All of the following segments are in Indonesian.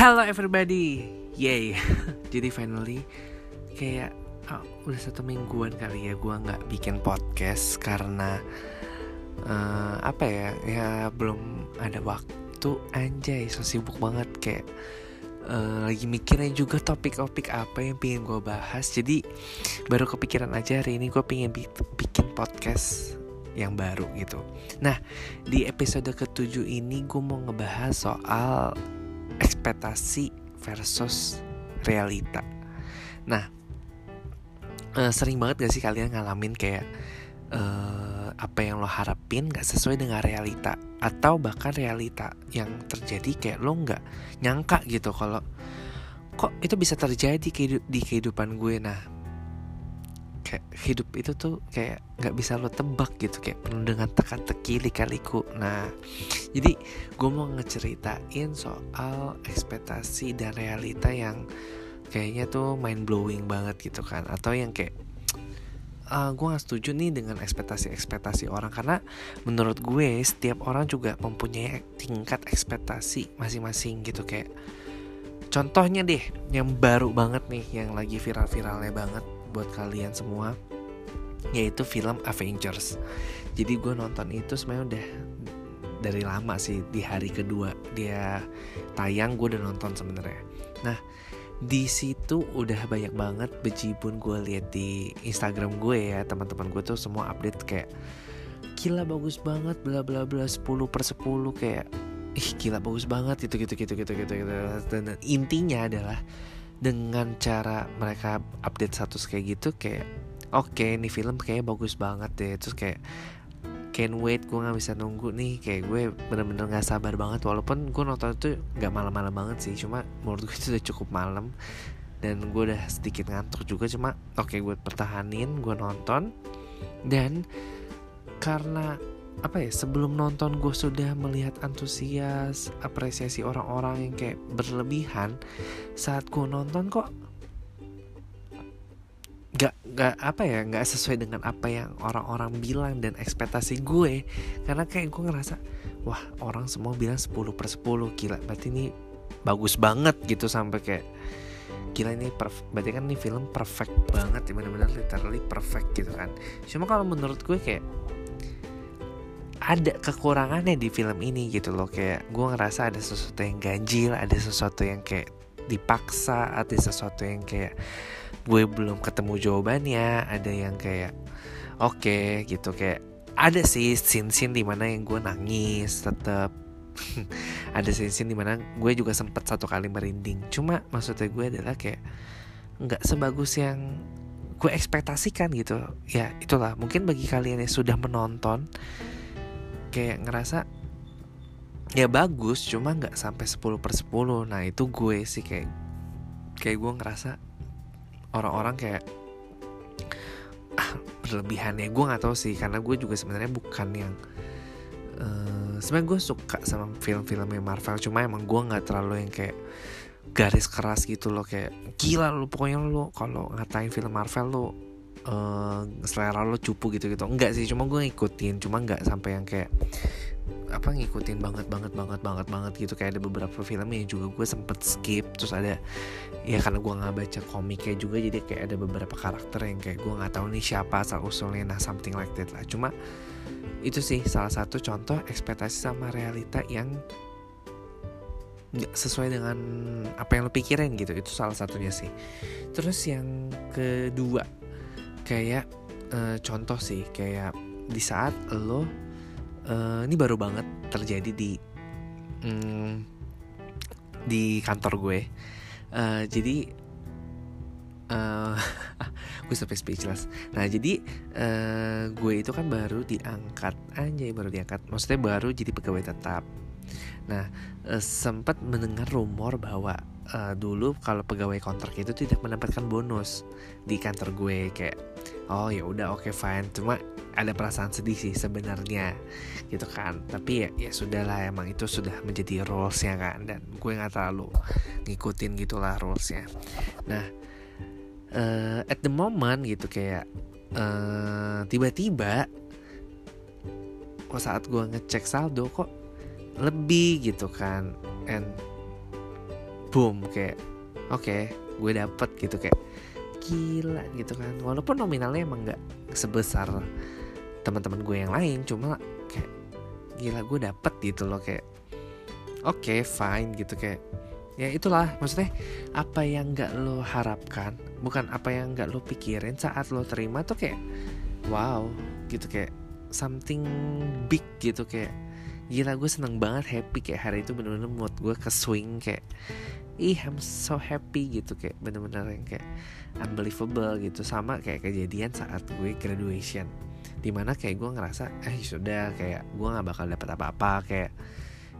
Hello everybody, yay! Jadi finally kayak oh, udah satu mingguan kali ya gue nggak bikin podcast karena uh, apa ya ya belum ada waktu anjay so sibuk banget kayak uh, lagi mikirin juga topik-topik apa yang pengen gue bahas jadi baru kepikiran aja hari ini gue pengen bikin podcast yang baru gitu. Nah di episode ketujuh ini gue mau ngebahas soal ekspektasi versus realita. Nah, uh, sering banget gak sih kalian ngalamin kayak uh, apa yang lo harapin gak sesuai dengan realita atau bahkan realita yang terjadi kayak lo nggak nyangka gitu kalau kok itu bisa terjadi di kehidupan gue. Nah, kayak hidup itu tuh kayak nggak bisa lo tebak gitu kayak penuh dengan teka-teki lika-liku. Nah jadi gue mau ngeceritain soal ekspektasi dan realita yang kayaknya tuh mind blowing banget gitu kan. Atau yang kayak uh, gue gak setuju nih dengan ekspektasi-ekspektasi orang. Karena menurut gue setiap orang juga mempunyai tingkat ekspektasi masing-masing gitu. Kayak contohnya deh yang baru banget nih yang lagi viral-viralnya banget buat kalian semua yaitu film Avengers. Jadi gue nonton itu sebenarnya udah dari lama sih di hari kedua dia tayang gue udah nonton sebenarnya. Nah di situ udah banyak banget bejibun gue lihat di Instagram gue ya teman-teman gue tuh semua update kayak gila bagus banget bla bla bla 10 per 10 kayak ih gila bagus banget gitu gitu gitu gitu gitu, gitu. dan intinya adalah dengan cara mereka update status kayak gitu kayak oke okay, ini film kayak bagus banget deh. Terus kayak can't wait gue nggak bisa nunggu nih. Kayak gue bener-bener nggak sabar banget walaupun gue nonton itu nggak malam-malam banget sih cuma menurut gue itu udah cukup malam. Dan gue udah sedikit ngantuk juga cuma oke okay, gue pertahanin gue nonton. Dan karena apa ya sebelum nonton gue sudah melihat antusias apresiasi orang-orang yang kayak berlebihan. Saat gue nonton kok gak gak apa ya gak sesuai dengan apa yang orang-orang bilang dan ekspektasi gue. Karena kayak gue ngerasa wah orang semua bilang 10 per 10 gila berarti ini bagus banget gitu sampai kayak gila ini berarti kan ini film perfect banget ya bener-bener literally perfect gitu kan. Cuma kalau menurut gue kayak ada kekurangannya di film ini gitu loh. Kayak gue ngerasa ada sesuatu yang ganjil ada sesuatu yang kayak dipaksa ada sesuatu yang kayak gue belum ketemu jawabannya ada yang kayak oke okay, gitu. Kayak ada sih scene-scene di mana yang gue nangis tetap ada scene-scene di mana gue juga sempet satu kali merinding. Cuma maksudnya gue adalah kayak nggak sebagus yang gue ekspektasikan gitu. Ya itulah. Mungkin bagi kalian yang sudah menonton kayak ngerasa ya bagus cuma nggak sampai 10 per 10 nah itu gue sih kayak kayak gue ngerasa orang-orang kayak ah berlebihan ya gue nggak tahu sih karena gue juga sebenarnya bukan yang uh, sebenarnya gue suka sama film-filmnya Marvel cuma emang gue nggak terlalu yang kayak garis keras gitu loh kayak gila lo pokoknya lo kalau ngatain film Marvel lo uh, selera lo cupu gitu gitu enggak sih cuma gue ngikutin cuma nggak sampai yang kayak apa ngikutin banget banget banget banget banget gitu. Kayak ada beberapa film yang juga gue sempet skip terus ada ya karena gue nggak baca komiknya juga jadi kayak ada beberapa karakter yang kayak gue nggak tahu nih siapa asal usulnya nah something like that lah. Cuma itu sih salah satu contoh ekspektasi sama realita yang sesuai dengan apa yang lo pikirin gitu. Itu salah satunya sih. Terus yang kedua kayak uh, contoh sih kayak di saat lo uh, ini baru banget terjadi di um, di kantor gue. Uh, jadi uh, gue sampai speechless. Nah jadi uh, gue itu kan baru diangkat anjay baru diangkat. Maksudnya baru jadi pegawai tetap. Nah uh, sempat mendengar rumor bahwa uh, dulu kalau pegawai kontrak itu tidak mendapatkan bonus di kantor gue. Kayak oh ya udah oke okay, fine. Cuma ada perasaan sedih sih sebenarnya gitu kan. Tapi ya ya sudahlah emang itu sudah menjadi rulesnya kan. Dan gue nggak terlalu ngikutin gitulah rulesnya. Nah uh, at the moment gitu kayak uh, tiba-tiba oh, saat gue ngecek saldo kok lebih gitu kan. And boom kayak oke okay, gue dapet gitu kayak gila gitu kan. Walaupun nominalnya emang nggak sebesar teman-teman gue yang lain cuma kayak gila gue dapet gitu loh kayak oke okay, fine gitu kayak ya itulah maksudnya apa yang nggak lo harapkan bukan apa yang nggak lo pikirin saat lo terima tuh kayak wow gitu kayak something big gitu kayak gila gue seneng banget happy kayak hari itu bener-bener mood gue ke swing kayak ih I'm so happy gitu. Kayak bener-bener yang kayak unbelievable gitu. Sama kayak kejadian saat gue graduation. Di mana kayak gue ngerasa eh sudah kayak gue nggak bakal dapet apa-apa. Kayak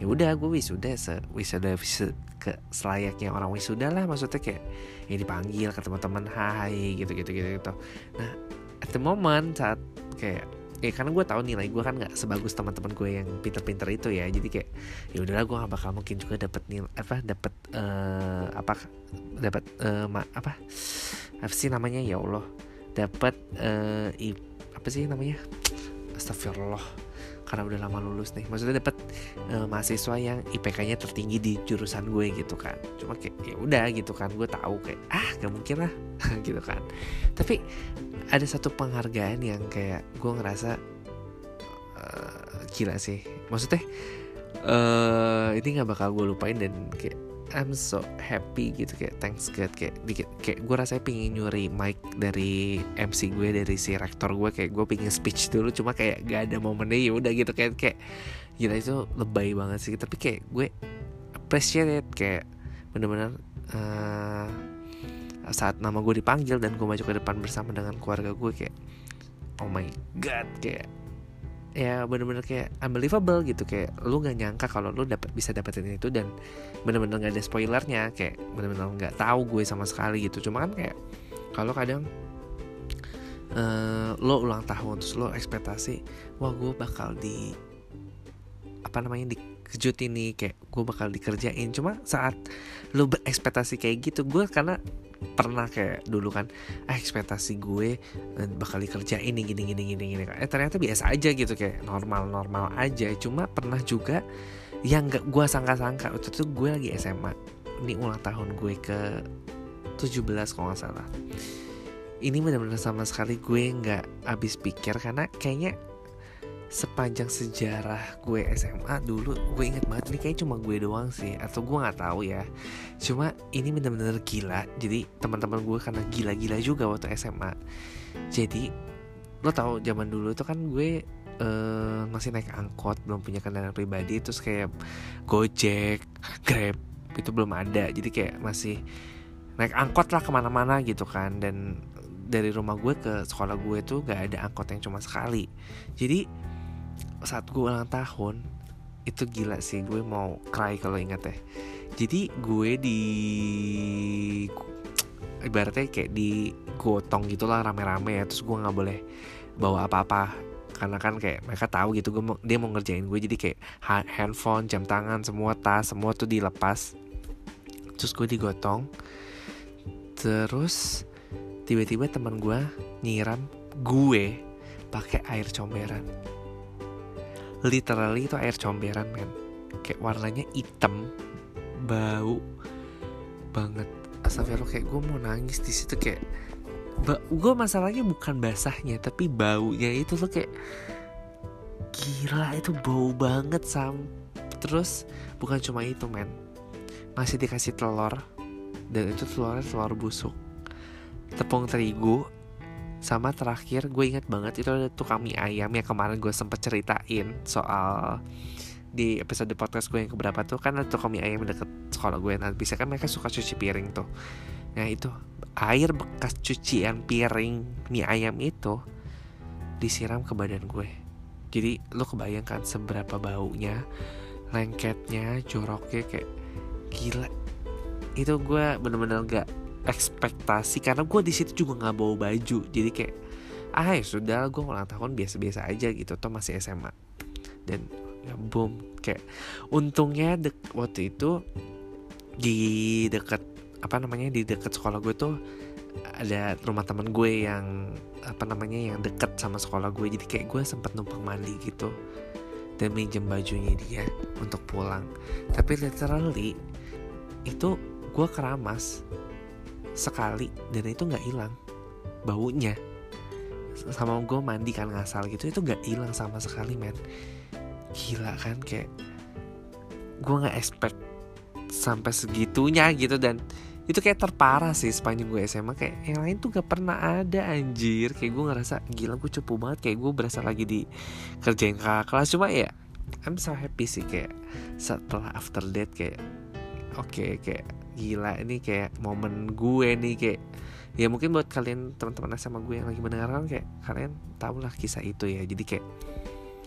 ya udah gue wisuda se wisuda wisuda ke selayaknya orang wisuda lah. Maksudnya kayak ya dipanggil ke teman-teman hai gitu gitu gitu gitu. Nah at the moment saat kayak ya karena gue tahu nilai gue kan nggak sebagus teman-teman gue yang pinter-pinter itu ya. Jadi kayak ya udahlah gue gak bakal mungkin juga dapat nilai apa dapat uh, apa dapat uh, apa apa sih namanya? Ya Allah. Dapat uh, apa sih namanya? Astagfirullah karena udah lama lulus nih. Maksudnya dapat uh, mahasiswa yang IPK-nya tertinggi di jurusan gue gitu kan. Cuma kayak ya udah gitu kan gue tahu kayak ah gak mungkin lah. Gitu kan. Tapi ada satu penghargaan yang kayak gue ngerasa uh, gila sih. Maksudnya uh, ini nggak bakal gue lupain dan kayak I'm so happy gitu kayak thanks God kayak dikit kayak gue rasanya pingin nyuri mic dari MC gue dari si rektor gue kayak gue pingin speech dulu cuma kayak gak ada momennya ya udah gitu kayak kayak gila itu lebay banget sih tapi kayak gue appreciate it kayak bener-bener uh, saat nama gue dipanggil dan gue maju ke depan bersama dengan keluarga gue kayak oh my god kayak ya bener-bener kayak unbelievable gitu. Kayak lu nggak nyangka kalau lu dapat bisa dapetin itu dan bener-bener nggak ada spoilernya. Kayak bener-bener nggak tahu gue sama sekali gitu. Cuma kan kayak kalau kadang uh, lo ulang tahun terus lo ekspektasi wah gue bakal di apa namanya dikejutin nih kayak gue bakal dikerjain. Cuma saat lo berekspektasi kayak gitu gue karena pernah kayak dulu kan ah ekspektasi gue eh, bakal dikerjain nih gini gini gini gini. Eh ternyata biasa aja gitu kayak normal normal aja. Cuma pernah juga yang gak gue sangka-sangka waktu itu gue lagi SMA ini ulang tahun gue ke 17 kalau nggak salah. Ini benar-benar sama sekali gue nggak habis pikir karena kayaknya sepanjang sejarah gue SMA dulu gue inget banget ini kayak cuma gue doang sih atau gue nggak tahu ya. Cuma ini bener-bener gila. Jadi teman-teman gue karena gila-gila juga waktu SMA jadi lo tau zaman dulu itu kan gue uh, masih naik angkot belum punya kendaraan pribadi terus kayak gojek grab itu belum ada. Jadi kayak masih naik angkot lah ke mana-mana gitu kan. Dan dari rumah gue ke sekolah gue tuh gak ada angkot yang cuma sekali. Jadi saat gue ulang tahun itu gila sih gue mau cry kalau ingat ya. Jadi gue di ibaratnya kayak di gotong gitulah rame-rame ya terus gue nggak boleh bawa apa-apa. Karena kan kayak mereka tahu gitu gue dia mau ngerjain gue jadi kayak handphone jam tangan semua tas semua tuh dilepas. Terus gue digotong. Terus tiba-tiba teman gue nyiram gue pakai air comberan literally itu air comberan men. Kayak warnanya hitam bau banget. Astagfirullah kayak gue mau nangis di situ kayak gue masalahnya bukan basahnya tapi baunya itu tuh kayak gila itu bau banget sam terus bukan cuma itu men. Masih dikasih telur dan itu telurnya telur busuk. Tepung terigu sama terakhir gue inget banget itu ada tukang mie ayam yang kemarin gue sempet ceritain soal di episode podcast gue yang keberapa tuh kan ada tukang mie ayam deket sekolah gue. Nah bisa kan mereka suka cuci piring tuh. Nah itu air bekas cucian piring mie ayam itu disiram ke badan gue. Jadi lo kebayangkan seberapa baunya lengketnya joroknya kayak gila. Itu gue bener-bener gak ekspektasi karena gue di situ juga nggak bawa baju. Jadi kayak ah ya sudah gue ulang tahun biasa-biasa aja gitu. Toh masih SMA dan ya boom kayak untungnya dek, waktu itu di dekat apa namanya di dekat sekolah gue tuh ada rumah teman gue yang apa namanya yang deket sama sekolah gue jadi kayak gue sempat numpang mandi gitu. Dan minjem bajunya dia untuk pulang. Tapi literally itu gue keramas sekali dan itu nggak hilang. Baunya. Sama gue mandi kan ngasal gitu itu nggak hilang sama sekali men. Gila kan kayak gue nggak expect sampai segitunya gitu dan itu kayak terparah sih sepanjang gue SMA kayak yang lain tuh gak pernah ada anjir. Kayak gue ngerasa gila gue cupu banget. Kayak gue berasa lagi di kerjain kakak kelas. Cuma ya I'm so happy sih kayak setelah after date kayak oke okay, kayak gila ini kayak momen gue nih kayak ya mungkin buat kalian teman-teman sama gue yang lagi mendengarkan kayak kalian tau lah kisah itu ya. Jadi kayak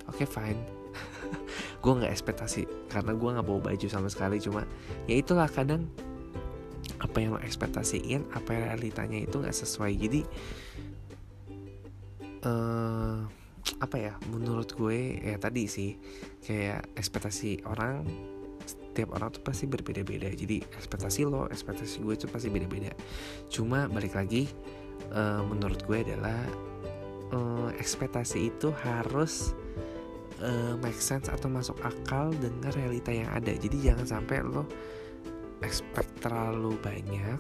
oke okay, fine. Gue nggak ekspektasi karena gue nggak bawa baju sama sekali. Cuma ya itulah kadang apa yang lo ekspektasiin apa yang realitanya itu nggak sesuai. Jadi uh, apa ya menurut gue ya tadi sih kayak ekspektasi orang setiap orang tuh pasti berbeda-beda. Jadi ekspektasi lo ekspektasi gue itu pasti beda-beda. Cuma balik lagi uh, menurut gue adalah uh, ekspektasi itu harus uh, make sense atau masuk akal dengan realita yang ada. Jadi jangan sampai lo expect terlalu banyak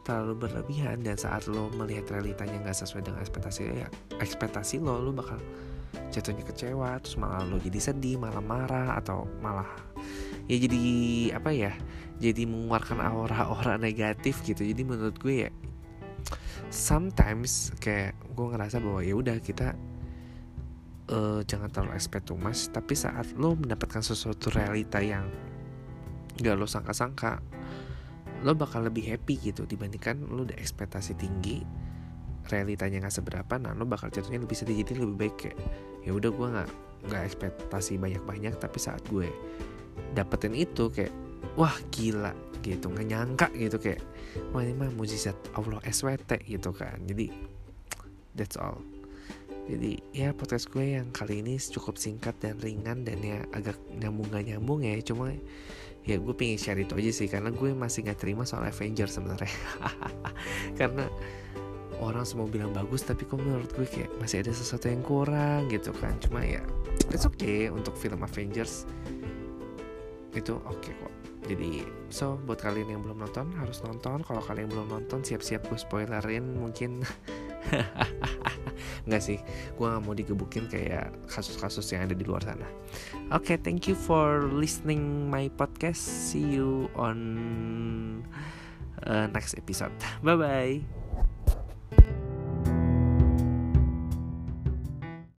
terlalu berlebihan dan saat lo melihat realitanya nggak sesuai dengan ekspektasi ya ekspektasi lo lo bakal jatuhnya kecewa terus malah lo jadi sedih malah marah atau malah ya jadi apa ya jadi mengeluarkan aura-aura negatif gitu. Jadi menurut gue ya sometimes kayak gue ngerasa bahwa ya udah kita uh, jangan terlalu expect too much tapi saat lo mendapatkan sesuatu realita yang gak lo sangka-sangka lo bakal lebih happy gitu dibandingkan lo udah ekspektasi tinggi realitanya nggak seberapa nah lo bakal jatuhnya lebih sedih. Jadi lebih baik kayak ya udah gue nggak nggak ekspektasi banyak-banyak tapi saat gue dapetin itu kayak wah gila gitu nggak nyangka gitu kayak wah ini mah mujizat Allah SWT gitu kan. Jadi that's all. Jadi ya podcast gue yang kali ini cukup singkat dan ringan dan ya agak nyambung gak nyambung ya. Cuma ya gue pengen share itu aja sih karena gue masih nggak terima soal Avenger sebenarnya. Karena orang semua bilang bagus tapi kok menurut gue kayak masih ada sesuatu yang kurang gitu kan. Cuma ya it's okay untuk film Avengers itu oke okay kok. Jadi so buat kalian yang belum nonton harus nonton. Kalau kalian belum nonton siap-siap gue spoilerin mungkin. Nggak sih gue nggak mau digebukin kayak kasus-kasus yang ada di luar sana. Oke okay, thank you for listening my podcast. See you on uh, next episode. Bye bye